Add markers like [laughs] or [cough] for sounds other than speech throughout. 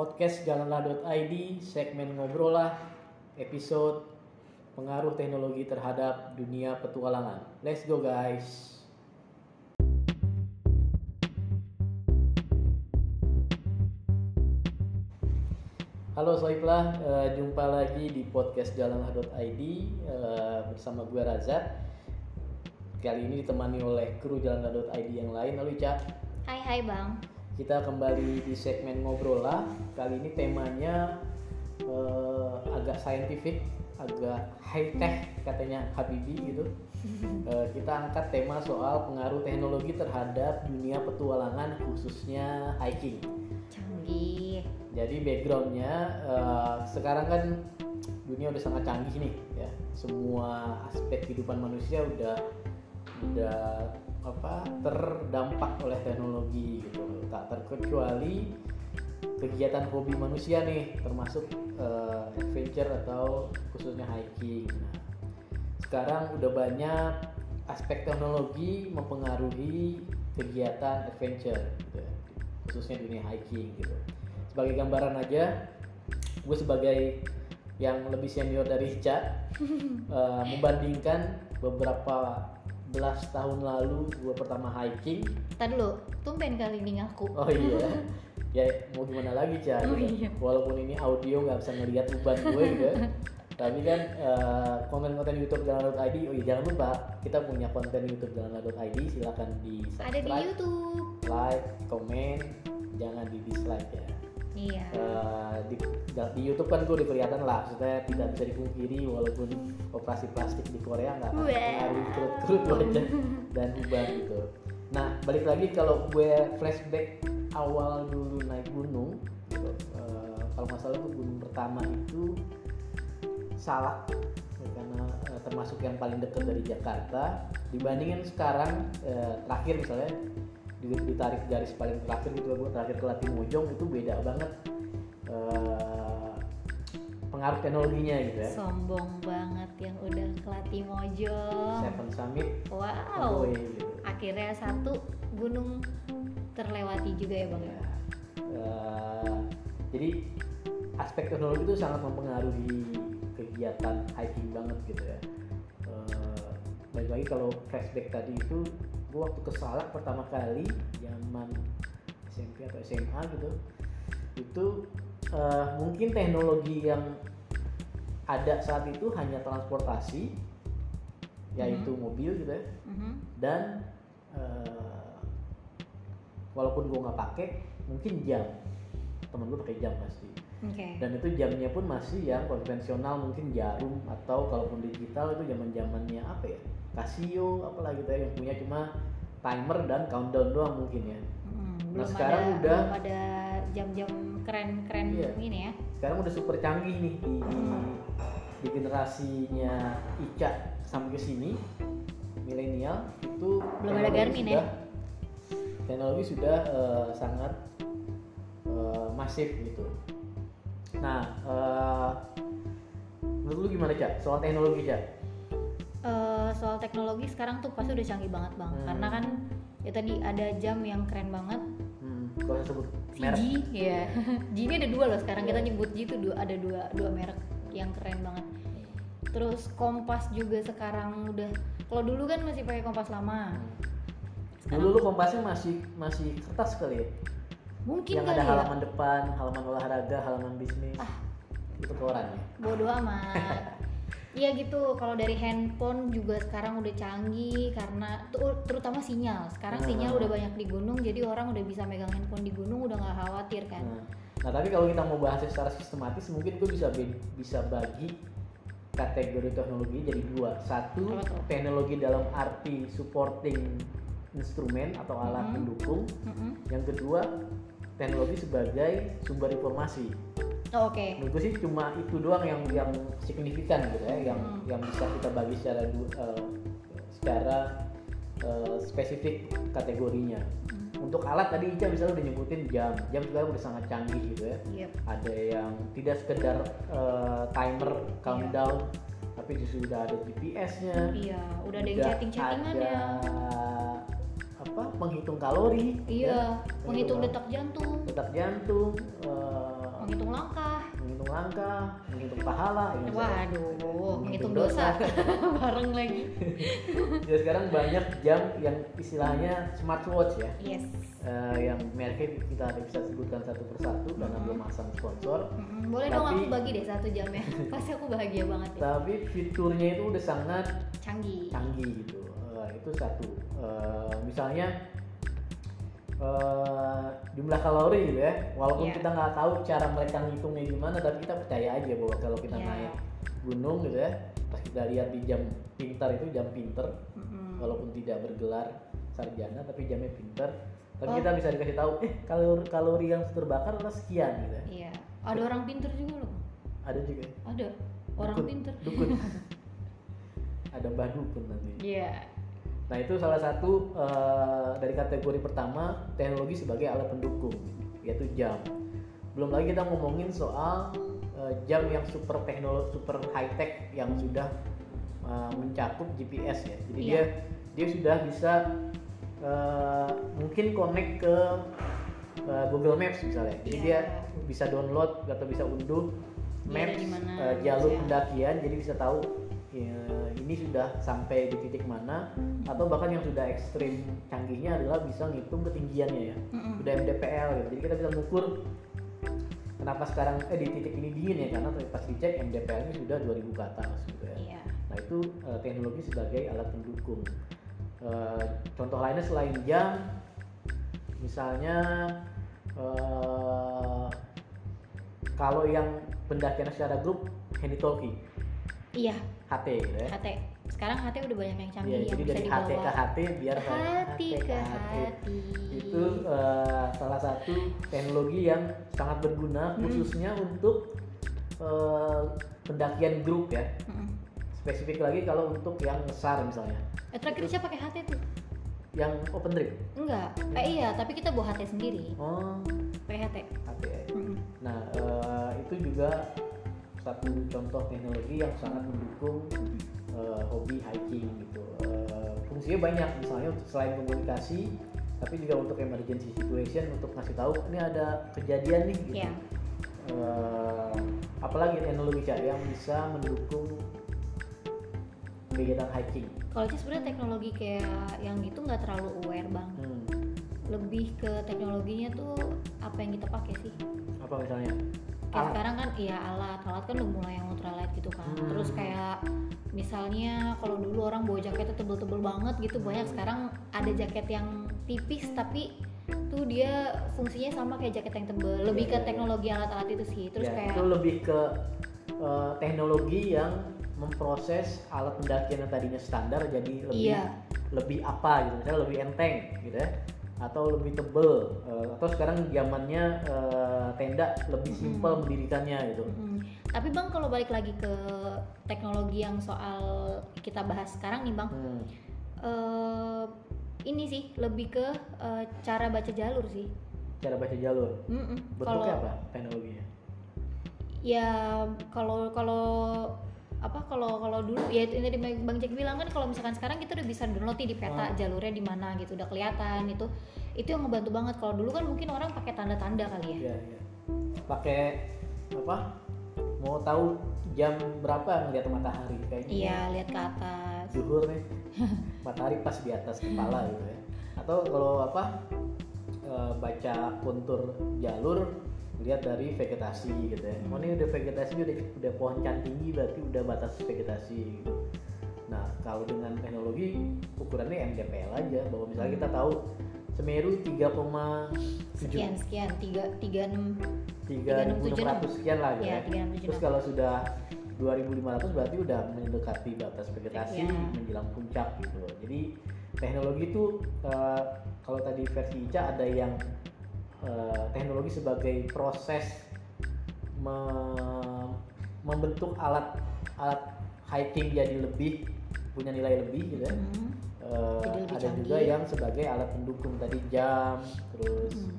podcast jalanlah.id segmen ngobrol lah episode pengaruh teknologi terhadap dunia petualangan. Let's go guys. Halo Soiblah, uh, jumpa lagi di podcast jalanlah.id uh, bersama gue Razak. Kali ini ditemani oleh kru jalanlah.id yang lain. Halo Ica. Hai hai bang. Kita kembali di segmen ngobrol lah. Kali ini temanya uh, agak saintifik, agak high tech katanya Habibi gitu. Uh, [laughs] kita angkat tema soal pengaruh teknologi terhadap dunia petualangan khususnya hiking. Canggih. Jadi backgroundnya uh, sekarang kan dunia udah sangat canggih nih ya. Semua aspek kehidupan manusia udah udah apa terdampak oleh teknologi gitu. Tak terkecuali kegiatan hobi manusia nih termasuk uh, adventure atau khususnya hiking. Nah, sekarang udah banyak aspek teknologi mempengaruhi kegiatan adventure gitu ya, khususnya dunia hiking gitu sebagai gambaran aja gue sebagai yang lebih senior dari Ica uh, [laughs] membandingkan beberapa belas tahun lalu gue pertama hiking Tadi dulu, tumben kali ini ngaku. oh iya ya mau gimana lagi Ca Oh gitu. iya. walaupun ini audio nggak bisa ngeliat beban gue gitu [laughs] tapi kan uh, konten-konten YouTube Jalan.id oh iya jangan lupa kita punya konten YouTube Jalan.id silakan di Ada di subscribe YouTube. like komen jangan di dislike ya Iya. Eh, di, di YouTube kan gue udah kelihatan lah, maksudnya tidak bisa dipungkiri walaupun operasi plastik di Korea nggak pengaruh kerut-kerut wajah dan uban gitu. Nah balik lagi kalau gue flashback awal dulu naik gunung, gitu, eh, kalau nggak salah tuh gunung pertama itu Salak ya, karena eh, termasuk yang paling dekat dari Jakarta dibandingin sekarang eh, terakhir misalnya ditarik garis paling terakhir gitu gue terakhir ke Latimojong itu beda banget eh, pengaruh teknologinya gitu ya Sombong banget yang udah ke Latimojong. Seven Summit Wow. Gitu. Akhirnya satu gunung terlewati juga ya bang. Ya. Eh, jadi aspek teknologi itu sangat mempengaruhi kegiatan hiking banget gitu ya. Eh, balik lagi kalau flashback tadi itu gue waktu ke Salak pertama kali zaman SMP atau SMA gitu itu eh, mungkin teknologi yang ada saat itu hanya transportasi yaitu mobil gitu ya. Mhm. dan eh, walaupun gue nggak pakai mungkin jam. Temen gue pakai jam pasti. Oke. dan itu jamnya pun masih yang konvensional mungkin jarum atau kalaupun digital itu zaman zamannya apa ya Casio apalah gitu ya yang punya cuma timer dan countdown doang mungkin ya Hmm, Nah, sekarang ada, udah- belum ada jam-jam keren-keren Iya. ini ya. sekarang udah super canggih nih di, di, di generasinya Ica sampai ke sini milenial itu Belum ada Garmin ya? sudah, teknologi sudah eh, sangat eh, masif gitu nah eh, menurut lu gimana Cak soal teknologi Cak Eh, soal teknologi sekarang tuh pasti udah canggih banget bang. Hmm. Karena kan ya tadi ada jam yang keren banget. hmm, sebut Si merek G, ya. [laughs] G ini ada dua loh sekarang kita Iya. nyebut G itu dua, ada dua dua merek yang keren banget. Terus kompas juga sekarang udah. Kalau dulu kan masih pakai kompas lama. dulu lu kompasnya masih masih kertas kali ya Mungkin yang ada ya. halaman depan halaman olahraga halaman bisnis Ah. itu koran ya Bodoh amat. [laughs] Iya gitu. Kalau dari handphone juga sekarang udah canggih karena terutama sinyal. Sekarang Hmm. sinyal udah banyak di gunung, jadi orang udah bisa megang handphone di gunung udah nggak khawatir kan. Nah, nah, tapi kalau kita mau bahas secara sistematis mungkin gue bisa bisa bagi kategori teknologi jadi dua. Satu teknologi dalam arti supporting instrumen atau alat Mhm. pendukung. Mm-mm. Yang kedua teknologi sebagai sumber informasi. Oh, Oke. Menurut gue sih cuma itu doang yang yang signifikan gitu ya, yang Hmm. yang bisa kita bagi secara eh, secara eh, spesifik kategorinya. Hmm. Untuk alat tadi Ica misalnya udah nyebutin jam, jam sekarang udah sangat canggih gitu ya. Yep. Ada yang tidak sekedar eh, timer countdown, tapi justru udah ada GPS-nya. Iya, udah ada yang chatting-chattingannya. ada apa menghitung kalori iya ya, menghitung detak jantung. Detak jantung eh, menghitung langkah. menghitung langkah menghitung pahala ya, waduh menghitung dosa. [laughs] bareng lagi. [laughs] Ya sekarang banyak jam yang istilahnya smartwatch ya. Yes. Eh, yang mereknya kita tidak bisa sebutkan satu persatu karena belum masang sponsor. Mm-mm, boleh dong Tapi- aku bagi deh satu jamnya [laughs] pasti aku bahagia banget ya. Tapi fiturnya itu udah sangat canggih. canggih gitu itu satu. Eh, misalnya eh, jumlah kalori gitu ya. Walaupun Iya. kita nggak tahu cara mereka ngitungnya gimana tapi kita percaya aja bahwa kalau kita Iya. naik gunung gitu ya pas kita lihat di jam pintar itu jam pinter Mm-mm. walaupun tidak bergelar sarjana tapi jamnya pinter tapi Oh. kita bisa dikasih tahu eh kalori kalori yang terbakar adalah sekian gitu ya. Iya. Ada orang pinter juga loh. Ada juga. Ada. Orang Dukun. pinter dukun. [laughs] Ada mbah dukun nanti. Iya Nah itu salah satu eh, dari kategori pertama teknologi sebagai alat pendukung yaitu jam. Belum lagi kita ngomongin soal eh, jam yang super teknologi super high tech yang sudah eh, mencakup GPS ya. Jadi Iya. dia dia sudah bisa eh, mungkin connect ke eh, Google Maps misalnya. Jadi Iya. dia bisa download atau bisa unduh ada maps eh, jalur ya. pendakian jadi bisa tahu ya, ini sudah sampai di titik mana atau bahkan yang sudah ekstrim canggihnya adalah bisa ngitung ketinggiannya ya. Mm-mm. udah MDPL gitu. Jadi kita bisa mengukur kenapa sekarang eh di titik ini dingin ya karena pas dicek MDPL nya sudah 2000 ke atas gitu ya. Iya. Nah itu eh, teknologi sebagai alat pendukung. Eh, contoh lainnya selain jam misalnya eh, kalau yang pendakian secara grup handy talkie iya. HT gitu ya. HT sekarang HT udah banyak yang canggih Iya, yang jadi bisa dari dibawa. HT ke HT biar hati ke hati itu eh, salah satu teknologi yang sangat berguna Hmm. khususnya untuk eh, pendakian grup ya. Mm-mm. spesifik lagi kalau untuk yang besar misalnya. Eh terakhir siapa pakai HT tuh? Yang open trip enggak. Eh iya tapi kita bawa HT sendiri. Oh. Pakai HT HT ya. Mm-mm. nah eh, itu juga satu contoh teknologi yang sangat mendukung eh, hobi hiking gitu. Eh, fungsinya banyak misalnya selain komunikasi tapi juga untuk emergency situation untuk ngasih tahu ini ada kejadian nih gitu. Iya. Eh, apalagi teknologi Cak, yang bisa mendukung kegiatan hiking. Kalau sih sebenarnya teknologi kayak yang gitu nggak terlalu aware bang. Hmm, lebih ke teknologinya tuh apa yang kita pakai sih? Apa misalnya kayak Alat. sekarang kan iya alat alat kan udah mulai yang ultralight gitu kan Hmm. terus kayak misalnya kalau dulu orang bawa jaketnya tebel-tebel banget gitu banyak sekarang ada jaket yang tipis tapi tuh dia fungsinya sama kayak jaket yang tebel lebih Iya, ke iya, iya. teknologi alat-alat itu sih terus Ya, kayak itu lebih ke eh, teknologi yang memproses alat pendakian yang tadinya standar jadi lebih Iya. lebih apa gitu misalnya lebih enteng gitu ya atau lebih tebel eh, atau sekarang zamannya eh, tenda lebih simpel mendirikannya gitu. Mm, tapi bang kalau balik lagi ke teknologi yang soal kita bahas sekarang nih bang Hmm, eh ini sih lebih ke eh, cara baca jalur sih. Cara baca jalur? Mm-mm. bentuknya Kalau- apa teknologinya? Ya kalau kalau apa kalau kalau dulu ya itu yang tadi bang Jack bilang kan kalau misalkan sekarang kita udah bisa download di peta Oh. jalurnya di mana gitu udah kelihatan itu itu yang ngebantu banget kalau dulu kan mungkin orang pakai tanda-tanda kali ya Iya, iya. Pakai apa? Mau tahu jam berapa ngeliat matahari kayaknya. iya lihat ke atas Zuhur nih. [laughs] matahari pas di atas kepala gitu ya. Atau kalau apa? eh, baca kontur jalur lihat dari vegetasi gitu ya. Oh ini udah vegetasi udah udah pohon can tinggi berarti udah batas vegetasi gitu. Nah, kalau dengan teknologi ukurannya MDPL aja bahwa misalnya kita tahu Semeru 3,7 sekian sekian tiga tiga enam 3.600 sekian lah gitu ya ya. enam tujuh Terus kalau sudah 2.500 berarti udah mendekati batas vegetasi Ya. menjelang puncak gitu. Jadi teknologi itu eh, kalau tadi versi Ica ada yang eh, teknologi sebagai proses me- membentuk alat alat hiking jadi lebih punya nilai lebih gitu ya. Hmm. Jadi lebih ada juga canggih. yang sebagai alat pendukung tadi jam terus Hmm.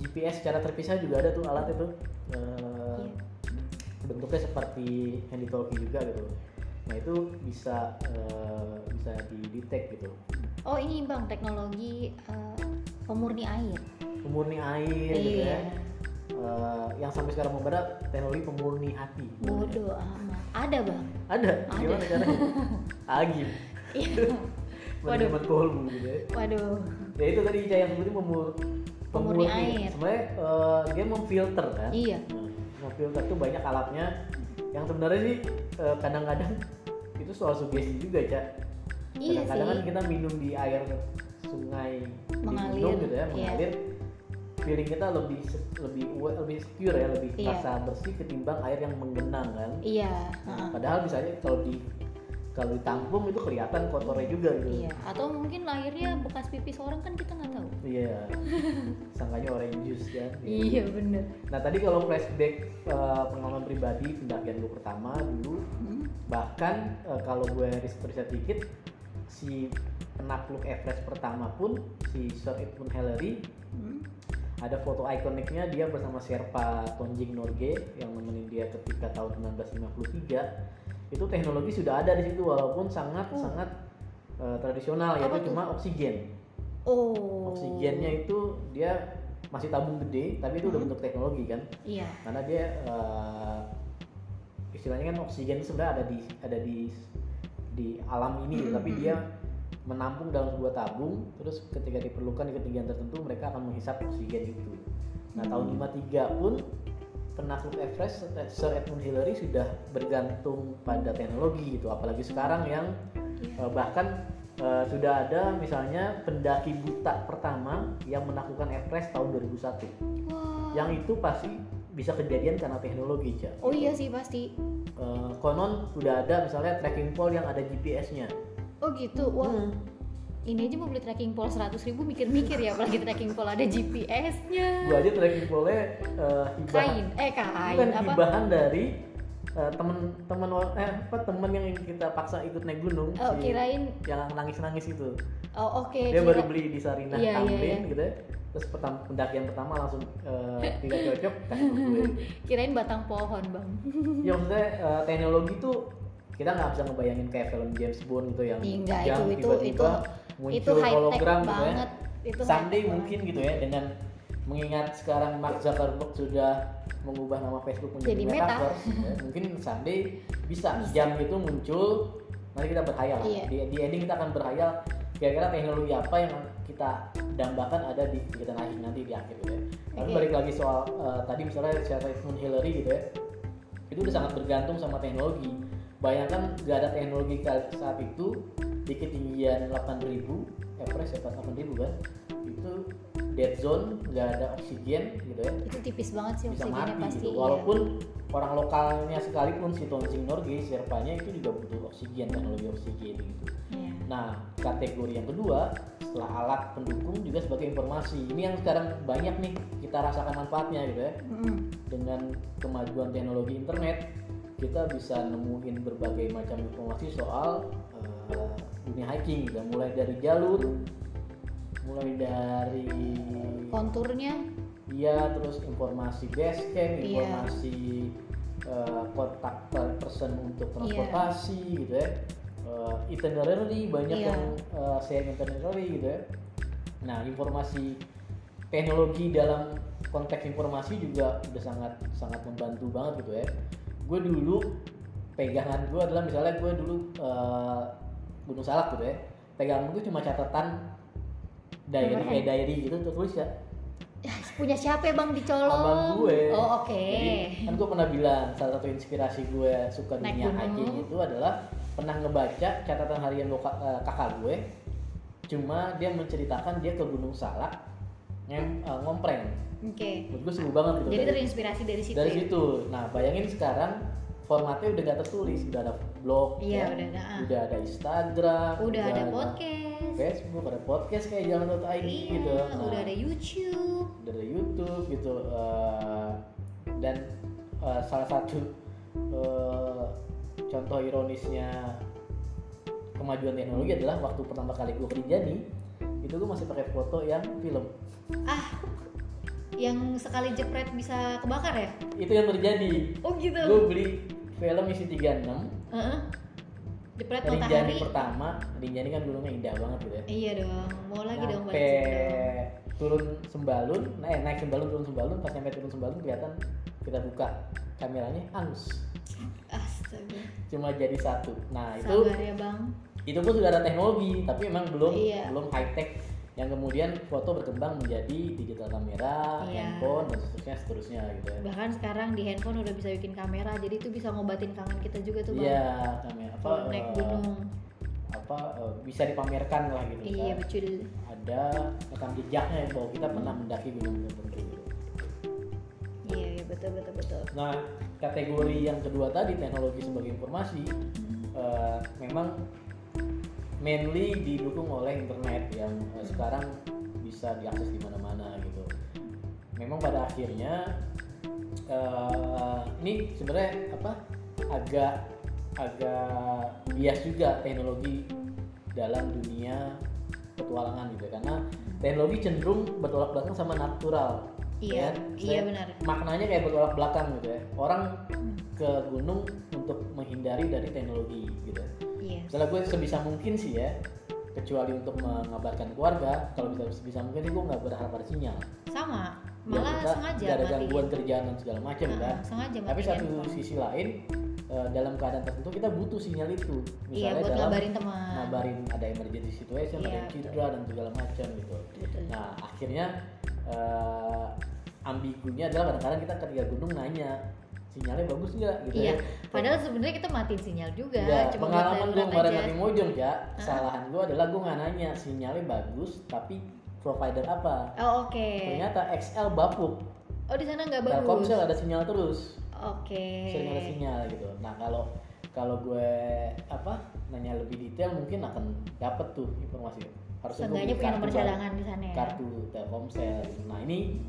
GPS secara terpisah juga ada tuh alat itu Eh, Iya. bentuknya seperti handy talkie juga gitu nah itu bisa eh, bisa didetek gitu Oh ini bang teknologi eh, pemurni air. Pemurni air gitu ya Iya. Eh, yang sampai sekarang membara teknologi pemurni hati Bodoh amat. Ada bang. ada Ada. gimana caranya agim [laughs] Iya. [laughs] Waduh. kolbu gitu ya Waduh. ya itu tadi Ica yang sebutin pemur Pemurni air. sebenarnya eh, dia memfilter kan Iya. Nah, memfilter tuh banyak alatnya yang sebenarnya sih eh, kadang-kadang itu soal sugesti juga cak Iya kadang-kadang kan kita minum di air sungai di Mengalir, gunung gitu ya iya. mengalir feeling kita lebih lebih lebih secure ya lebih Iya. rasa bersih ketimbang air yang menggenang kan Iya. Nah, padahal misalnya kalau di kalau ditampung itu kelihatan kotornya juga gitu Iya. Atau mungkin lahirnya bekas pipis orang kan kita nggak tahu. Iya. [laughs] Sangkanya orange juice kan. Iya bener. Nah tadi kalau flashback eh, pengalaman pribadi pendakian gue pertama dulu, Hmm. bahkan eh, kalau gue riset-riset dikit, si penakluk Everest pertama pun si Sir Edmund Hillary Hmm. Ada foto ikoniknya dia bersama Sherpa Tonjing Norge yang nemenin dia ketika tahun 1953 itu teknologi sudah ada di situ walaupun sangat Oh. sangat eh, tradisional Apa yaitu cuma oksigen Oh. oksigennya itu dia masih tabung gede tapi itu udah Hmm. bentuk teknologi kan Iya. karena dia eh, istilahnya kan oksigen sebenarnya ada di ada di di alam ini Hmm, tapi hmm, dia menampung dalam sebuah tabung terus ketika diperlukan di ketinggian tertentu mereka akan menghisap oksigen itu nah tahun 53 pun penakluk Everest Sir Edmund Hillary sudah bergantung pada teknologi gitu apalagi sekarang yang. Eh, bahkan eh, sudah ada misalnya pendaki buta pertama yang menaklukkan Everest tahun 2001 Wah. yang itu pasti bisa kejadian karena teknologi Cak. Oh iya sih pasti. Eh, konon sudah ada misalnya tracking pole yang ada GPS-nya Oh gitu. Wah. Hmm. Ini aja mau beli tracking pole 100 ribu mikir-mikir ya apalagi tracking pole ada GPS-nya. gua aja tracking pole eh, hibah Kain, eh kain bukan apa? hibahan dari eh, temen-temen eh apa temen yang kita paksa ikut naik gunung Oh si- kirain. yang nangis-nangis itu Oh oke. dia kira- baru beli di Sarinah Iya, iya, Tamrin iya. gitu ya terus pertama, pendakian pertama langsung eh, [laughs] tidak cocok Kirain batang pohon bang. ya maksudnya eh, teknologi tuh kita nggak bisa ngebayangin kayak film James Bond gitu yang enggak, yang itu- itu- tiba-tiba muncul itu high tech hologram gitu ya banget. Itu mungkin gitu ya dengan mengingat sekarang Mark Zuckerberg sudah mengubah nama Facebook menjadi Jadi Meta. Metaverse ya, mungkin someday bisa, jam itu muncul nanti kita berhayal Iya. di, di ending kita akan berhayal kira-kira teknologi apa yang kita dambakan ada di kita nanti nanti di akhir gitu ya tapi Oke. balik lagi soal eh, tadi misalnya Edmund Hillary gitu ya itu udah sangat bergantung sama teknologi bayangkan gak ada teknologi saat itu di ketinggian 8000 Everest ya 8000 kan itu dead zone nggak ada oksigen gitu ya Itu tipis banget sih bisa oksigennya mati pasti. gitu iya. walaupun orang lokalnya sekalipun si Tonjing Norgay Sherpanya itu juga butuh oksigen teknologi oksigen gitu Iya. Nah, kategori yang kedua setelah alat pendukung juga sebagai informasi. Ini yang sekarang banyak nih kita rasakan manfaatnya gitu ya. Mm-mm. Dengan kemajuan teknologi internet, kita bisa nemuin berbagai macam informasi soal eh, dunia hiking gitu. Mulai dari jalur, mulai dari Konturnya. Iya, terus informasi base camp, Iya. informasi eh, kontak per- person untuk transportasi gitu ya. Eh, itinerary banyak Iya. yang eh, sharing itinerary gitu ya. Nah, informasi teknologi dalam konteks informasi juga udah sangat sangat membantu banget gitu ya. Gue dulu pegangan gue adalah misalnya gue dulu eh, Gunung Salak gitu ya. Pegangan gue cuma catatan diary kayak diary gitu tertulis ya Ya, [laughs] punya siapa ya bang dicolong? abang gue. Oh oke. Jadi kan gue pernah bilang salah satu inspirasi gue suka Naik dunia hiking itu adalah pernah ngebaca catatan harian boka- eh, kakak gue. Cuma dia menceritakan dia ke Gunung Salak ngem, eh, ngompreng. Oke. Menurut gue seru banget gitu. Jadi dari, terinspirasi dari situ. dari ya? situ. Nah bayangin sekarang formatnya udah gak tertulis, udah ada blog, Iya ya, udah ada. ah. udah ada Instagram, Udah ada podcast. Facebook, ada podcast kayak jalan.id Iya, gitu. Nah, udah ada YouTube. dari YouTube gitu eh, dan eh, salah satu eh, contoh ironisnya kemajuan teknologi adalah waktu pertama kali gue kerja nih itu gue masih pakai foto yang film Ah, yang sekali jepret bisa kebakar ya? itu yang terjadi Oh gitu. gue beli film isi 36 Heeh. Jepret Rinjani matahari. pertama Rinjani kan gunungnya indah banget gitu ya Iya dong. Mau lagi dong balik turun sembalun nah, eh, naik sembalun turun sembalun pas nyampe turun sembalun kelihatan kita buka kameranya hangus Astaga. cuma jadi satu nah itu Sabar ya bang. Itu pun sudah ada teknologi tapi memang belum Iya. belum high tech yang kemudian foto berkembang menjadi digital kamera, Iya. handphone dan seterusnya seterusnya gitu ya. Bahkan sekarang di handphone udah bisa bikin kamera, jadi itu bisa ngobatin kangen kita juga tuh bang. Iya, kamera apa naik eh, gunung. apa eh, bisa dipamerkan lah gitu Iya kan. betul. Ada rekam jejaknya bahwa kita pernah mendaki gunung tertentu gitu. Iya iya betul betul betul. Nah, kategori yang kedua tadi teknologi sebagai informasi eh, memang mainly didukung oleh internet yang eh, sekarang bisa diakses di mana-mana gitu. Memang pada akhirnya eh, ini sebenarnya apa agak agak bias juga teknologi dalam dunia petualangan gitu ya. karena teknologi cenderung bertolak belakang sama natural Iya, ya. iya Saya- benar. maknanya kayak bertolak belakang gitu ya orang Hmm. ke gunung untuk menghindari dari teknologi gitu Iya. misalnya gue sebisa mungkin sih ya kecuali untuk mengabarkan keluarga kalau bisa sebisa mungkin sih gue nggak berharap ada sinyal Sama. Biar Malah kita sengaja nggak ada gangguan kerjaan dan segala macam Ah, kan sengaja tapi matiin satu sisi lain eh, dalam keadaan tertentu kita butuh sinyal itu Iya misalnya buat dalam ngabarin teman. ngabarin ada emergency situation ada Iya, yang cedera dan segala macam gitu Betul. Nah, akhirnya eh, ambigunya adalah kadang-kadang kita ketika gunung nanya sinyalnya bagus nggak gitu Iya. ya. Padahal sebenarnya kita matiin sinyal juga. Ya, Cuma pengalaman gue kemarin aja. nanti mojong ya, kesalahan gue adalah gue nggak nanya sinyalnya bagus, tapi provider apa? Oh oke. Ternyata XL bapuk, Oh di sana nggak bagus. Telkomsel ada sinyal terus, Oke. sering ada sinyal gitu. Nah kalau kalau gue apa nanya lebih detail mungkin akan dapet tuh informasi. Gue Seenggaknya punya nomor cadangan di sana ya. kartu Telkomsel. Nah ini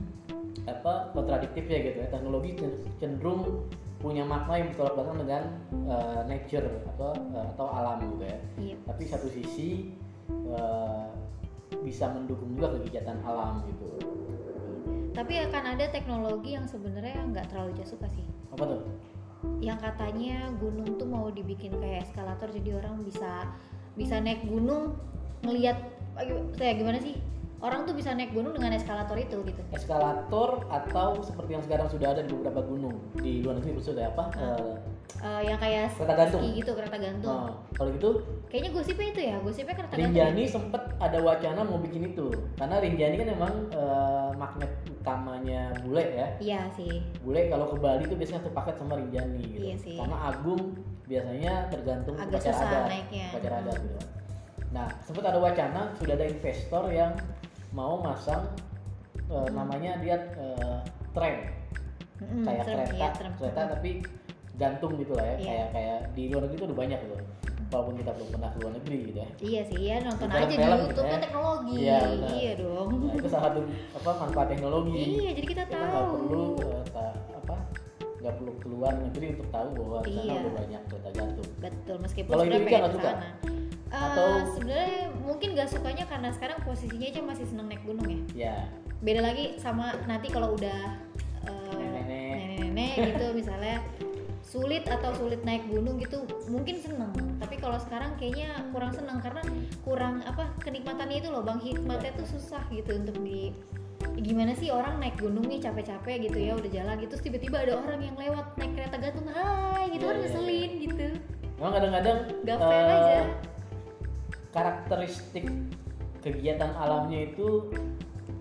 apa kontradiktif ya gitu ya teknologi cen- cenderung punya makna yang bertolak belakang dengan uh, nature atau uh, atau alam gitu ya. Iya. Tapi satu sisi uh, bisa mendukung juga kegiatan alam gitu. Tapi akan ada teknologi yang sebenarnya nggak terlalu jauh suka sih. Apa tuh? Yang katanya gunung tuh mau dibikin kayak eskalator jadi orang bisa bisa naik gunung ngelihat kayak gimana sih? Orang tuh bisa naik gunung dengan eskalator itu gitu. Eskalator atau seperti yang sekarang sudah ada di beberapa gunung di luar negeri sudah apa? Uh, Eh, yang kayak Kereta gantung. ski gitu kereta gantung. nah, kalau gitu Kayaknya gosipnya itu ya, gosipnya kereta gantung. Rinjani sempet ada wacana mau bikin itu karena Rinjani kan memang uh, magnet utamanya bule ya Iya sih. bule kalau ke Bali tuh biasanya satu paket sama Rinjani gitu Iya sih. karena Agung biasanya tergantung Agak susah adat naiknya. upacara adat gitu nah sempat ada wacana sudah ada investor yang mau masang uh, namanya dia uh, tram Mm-mm, kayak serem, kereta iya, serem. kereta tapi gantung gitu lah ya Iya. kayak kayak di luar negeri itu udah banyak gitu walaupun kita belum pernah ke luar negeri gitu ya Iya sih, ya nonton Di aja di film-film YouTube gitu kan ya. teknologi. Iya, benar. Iya dong. Nah, itu salah satu apa manfaat teknologi. Iya, jadi kita nggak tahu. perlu eh, ta- apa nggak perlu keluar negeri untuk tahu bahwa di sana Iya. udah banyak kereta gantung. Betul, meskipun Kalau Indonesia nggak suka? sana. Atau- sebenarnya mungkin gak sukanya karena sekarang posisinya aja masih seneng naik gunung ya. Ya, Beda lagi sama nanti kalau udah eh, Nenek-nenek. gitu misalnya sulit atau sulit naik gunung gitu mungkin seneng tapi kalau sekarang kayaknya kurang seneng karena kurang apa kenikmatannya itu loh bang hikmatnya tuh susah gitu untuk di gimana sih orang naik gunung nih capek-capek gitu ya udah jalan gitu tiba-tiba ada orang yang lewat naik kereta gantung hai gitu Iya, kan iya, ngeselin gitu memang kadang-kadang Gak fair eh, aja. Karakteristik kegiatan alamnya itu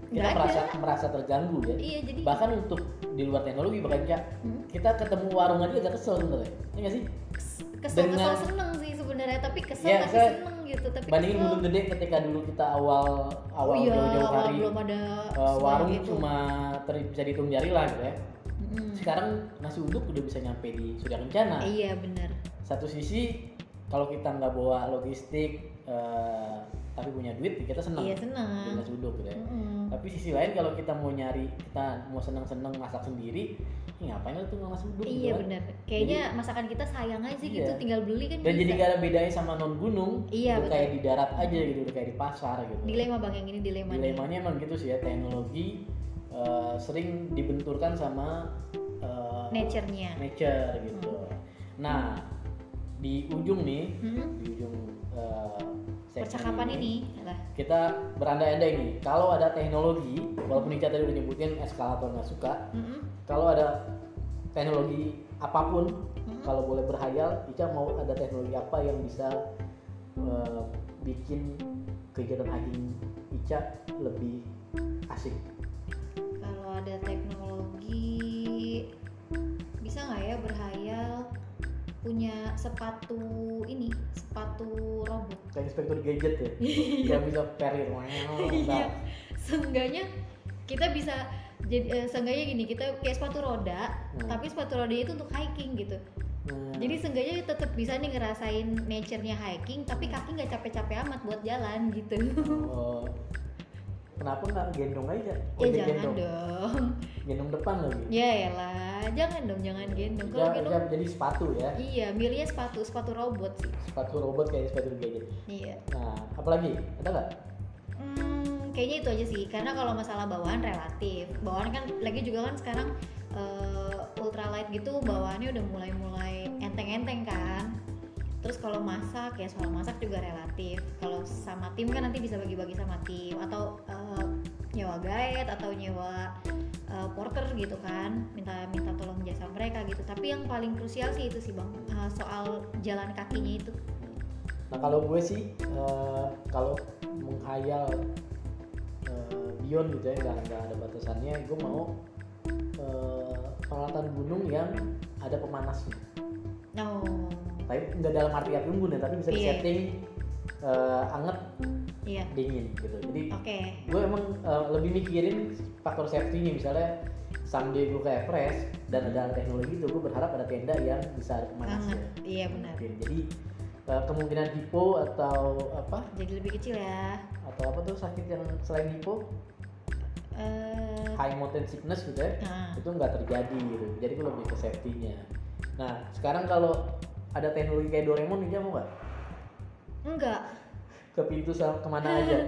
kita Nggak ada. merasa merasa terganggu ya. iya jadi Bahkan untuk di luar teknologi bahkan ya, Hmm. kita ketemu warung aja agak kesel sebenarnya. Iya nggak sih? kesel-kesel dengan- seneng sih sebenarnya tapi kesel Iya, tapi seneng gitu tapi Bandingin kesel. gunung gede ketika dulu kita awal awal oh iya jauh-jauh awal hari belum ada semuanya warung gitu. cuma ter- bisa dihitung jari lah gitu ya. Mm-mm. Sekarang nasi uduk udah bisa nyampe di Surya Kencana. iya bener Satu sisi kalau kita nggak bawa logistik eh, tapi punya duit kita senang. iya beli seneng nasi uduk gitu ya. Mm-mm. Tapi sisi lain kalau kita mau nyari kita mau seneng-seneng masak sendiri, ya ngapain tuh nasi uduk? gitu iya kan? bener kayaknya masakan kita sayang aja Iya. gitu tinggal beli kan Dan bisa jadi gak ada bedanya sama non gunung, Iya, udah betul. kayak di darat aja gitu, udah kayak di pasar gitu. dilema bang yang ini dilema nih. Dilemanya emang gitu sih ya teknologi eh, sering dibenturkan sama eh, nature-nya nature gitu. Nah di ujung nih Hmm? di ujung segmen percakapan ini lah kita berandai-andai nih kalau ada teknologi walaupun Ica tadi udah nyebutin eskalator nggak suka Hmm? kalau ada teknologi apa pun Hmm? kalau boleh berhayal Ica mau ada teknologi apa yang bisa eh, bikin kegiatan hiking Ica lebih asik kalau ada teknologi bisa nggak ya berhayal punya sepatu ini sepatu robot. Kayak inspektur gadget ya? [laughs] Yang bisa perir [laughs] iya. Seenggaknya kita bisa jadi eh, seenggaknya gini kita kayak sepatu roda Hmm. tapi sepatu rodanya itu untuk hiking gitu. Nah, jadi seenggaknya tetap bisa nih ngerasain nature-nya hiking tapi kaki nggak capek-capek amat buat jalan gitu. Oh, [laughs] kenapa nggak gendong aja? Ya jangan gendong. dong. Gendong depan lagi. Ya elah. Jangan dong jangan gendong. Kalau gendong ja- jadi sepatu ya. Iya milihnya sepatu sepatu robot sih. Sepatu robot kayak sepatu gadget iya. Nah apalagi? Ada nggak? Hmm, kayaknya itu aja sih. Karena kalau masalah bawaan relatif. Bawaan kan lagi juga kan sekarang eh, ultralight gitu bawaannya udah mulai-mulai enteng-enteng kan. terus kalau masak ya soal masak juga relatif. Kalau sama tim kan nanti bisa bagi-bagi sama tim. Atau eh, nyewa guide atau nyewa eh, porter gitu kan. Minta minta tolong jasa mereka gitu. Tapi yang paling krusial sih itu sih bang. Eh, soal jalan kakinya itu. Nah kalau gue sih eh, kalau menghayal eh, beyond gitu ya nggak ada batasannya, gue mau eh, peralatan gunung yang ada pemanasnya. oh Tapi nggak dalam arti api unggun ya, tapi bisa Iya. disetting eh, anget iya dingin gitu. Jadi oke gue emang eh, lebih mikirin faktor safety-nya misalnya someday gue ke Everest dan ada teknologi itu gue berharap ada tenda yang bisa. Banget. Iya benar. Jadi eh, kemungkinan hipo atau apa Jadi lebih kecil ya. atau apa tuh sakit yang selain hipo Eh, high mountain sickness gitu ya nah, itu nggak terjadi gitu jadi itu lebih ke safety-nya nah sekarang kalau ada teknologi kayak Doraemon nih mau nggak enggak. ke pintu sama ke mana [laughs] aja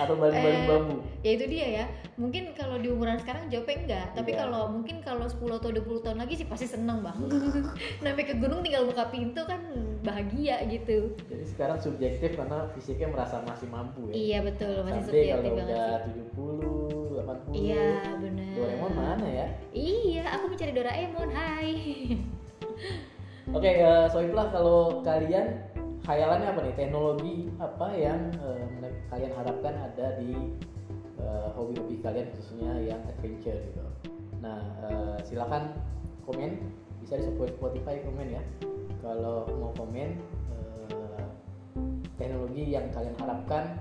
atau baling-baling Eh, bambu Ya itu dia ya. Mungkin kalau di umuran sekarang jawabnya enggak. Tapi Iya. kalau mungkin kalau 10 atau 20 tahun lagi sih pasti seneng bang. [laughs] Sampai ke gunung tinggal buka pintu kan bahagia gitu. jadi sekarang subjektif karena fisiknya merasa masih mampu ya Iya betul masih Someday subjektif kalau banget udah sih. 70, 80 Iya benar. Doraemon mana ya Iya aku mencari Doraemon. Hai. [laughs] Oke, eh Soiflah kalau kalian khayalannya apa nih? Teknologi apa yang mere- kalian harapkan ada di eh, hobi-hobi kalian khususnya yang adventure gitu. Nah, eh, silakan komen bisa di Spotify komen ya. Kalau mau komen teknologi yang kalian harapkan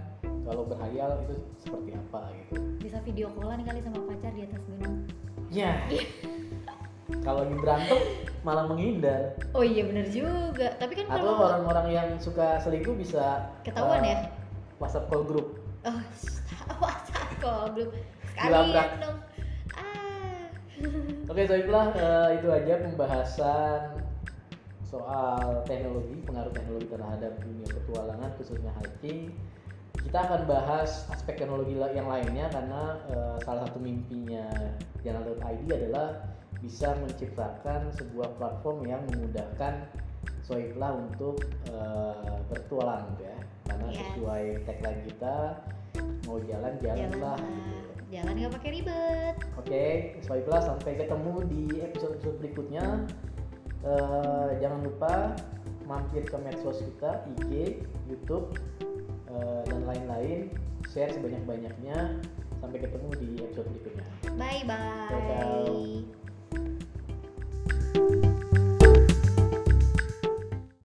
kalau berhayal itu seperti apa gitu. Bisa video callan kali sama pacar di atas gunung. Ya. [laughs] kalau lagi berantem malah menghindar. Oh iya bener juga. Tapi kan Atau kalau orang-orang yang suka selingkuh bisa Ketahuan eh, ya? WhatsApp call group. Oh, [laughs] WhatsApp call Dilabrak. sekalian dong. Ah. Oke, baiklah eh, itu aja pembahasan soal teknologi, pengaruh teknologi terhadap dunia petualangan khususnya hiking. Kita akan bahas aspek teknologi yang lainnya karena eh, salah satu mimpinya Jalan.id adalah bisa menciptakan sebuah platform yang memudahkan Soiflah untuk eh, bertualang gitu ya. Karena Yes. sesuai tagline kita mau jalan Jalan jalanlah lah. gitu. Jalan nggak pakai ribet. Oke, Swipelah sampai ketemu di episode-episode berikutnya. Eh, jangan lupa mampir ke medsos kita, IG, YouTube, eh, dan lain-lain. Share sebanyak-banyaknya. Sampai ketemu di episode berikutnya. Bye bye. Dadah.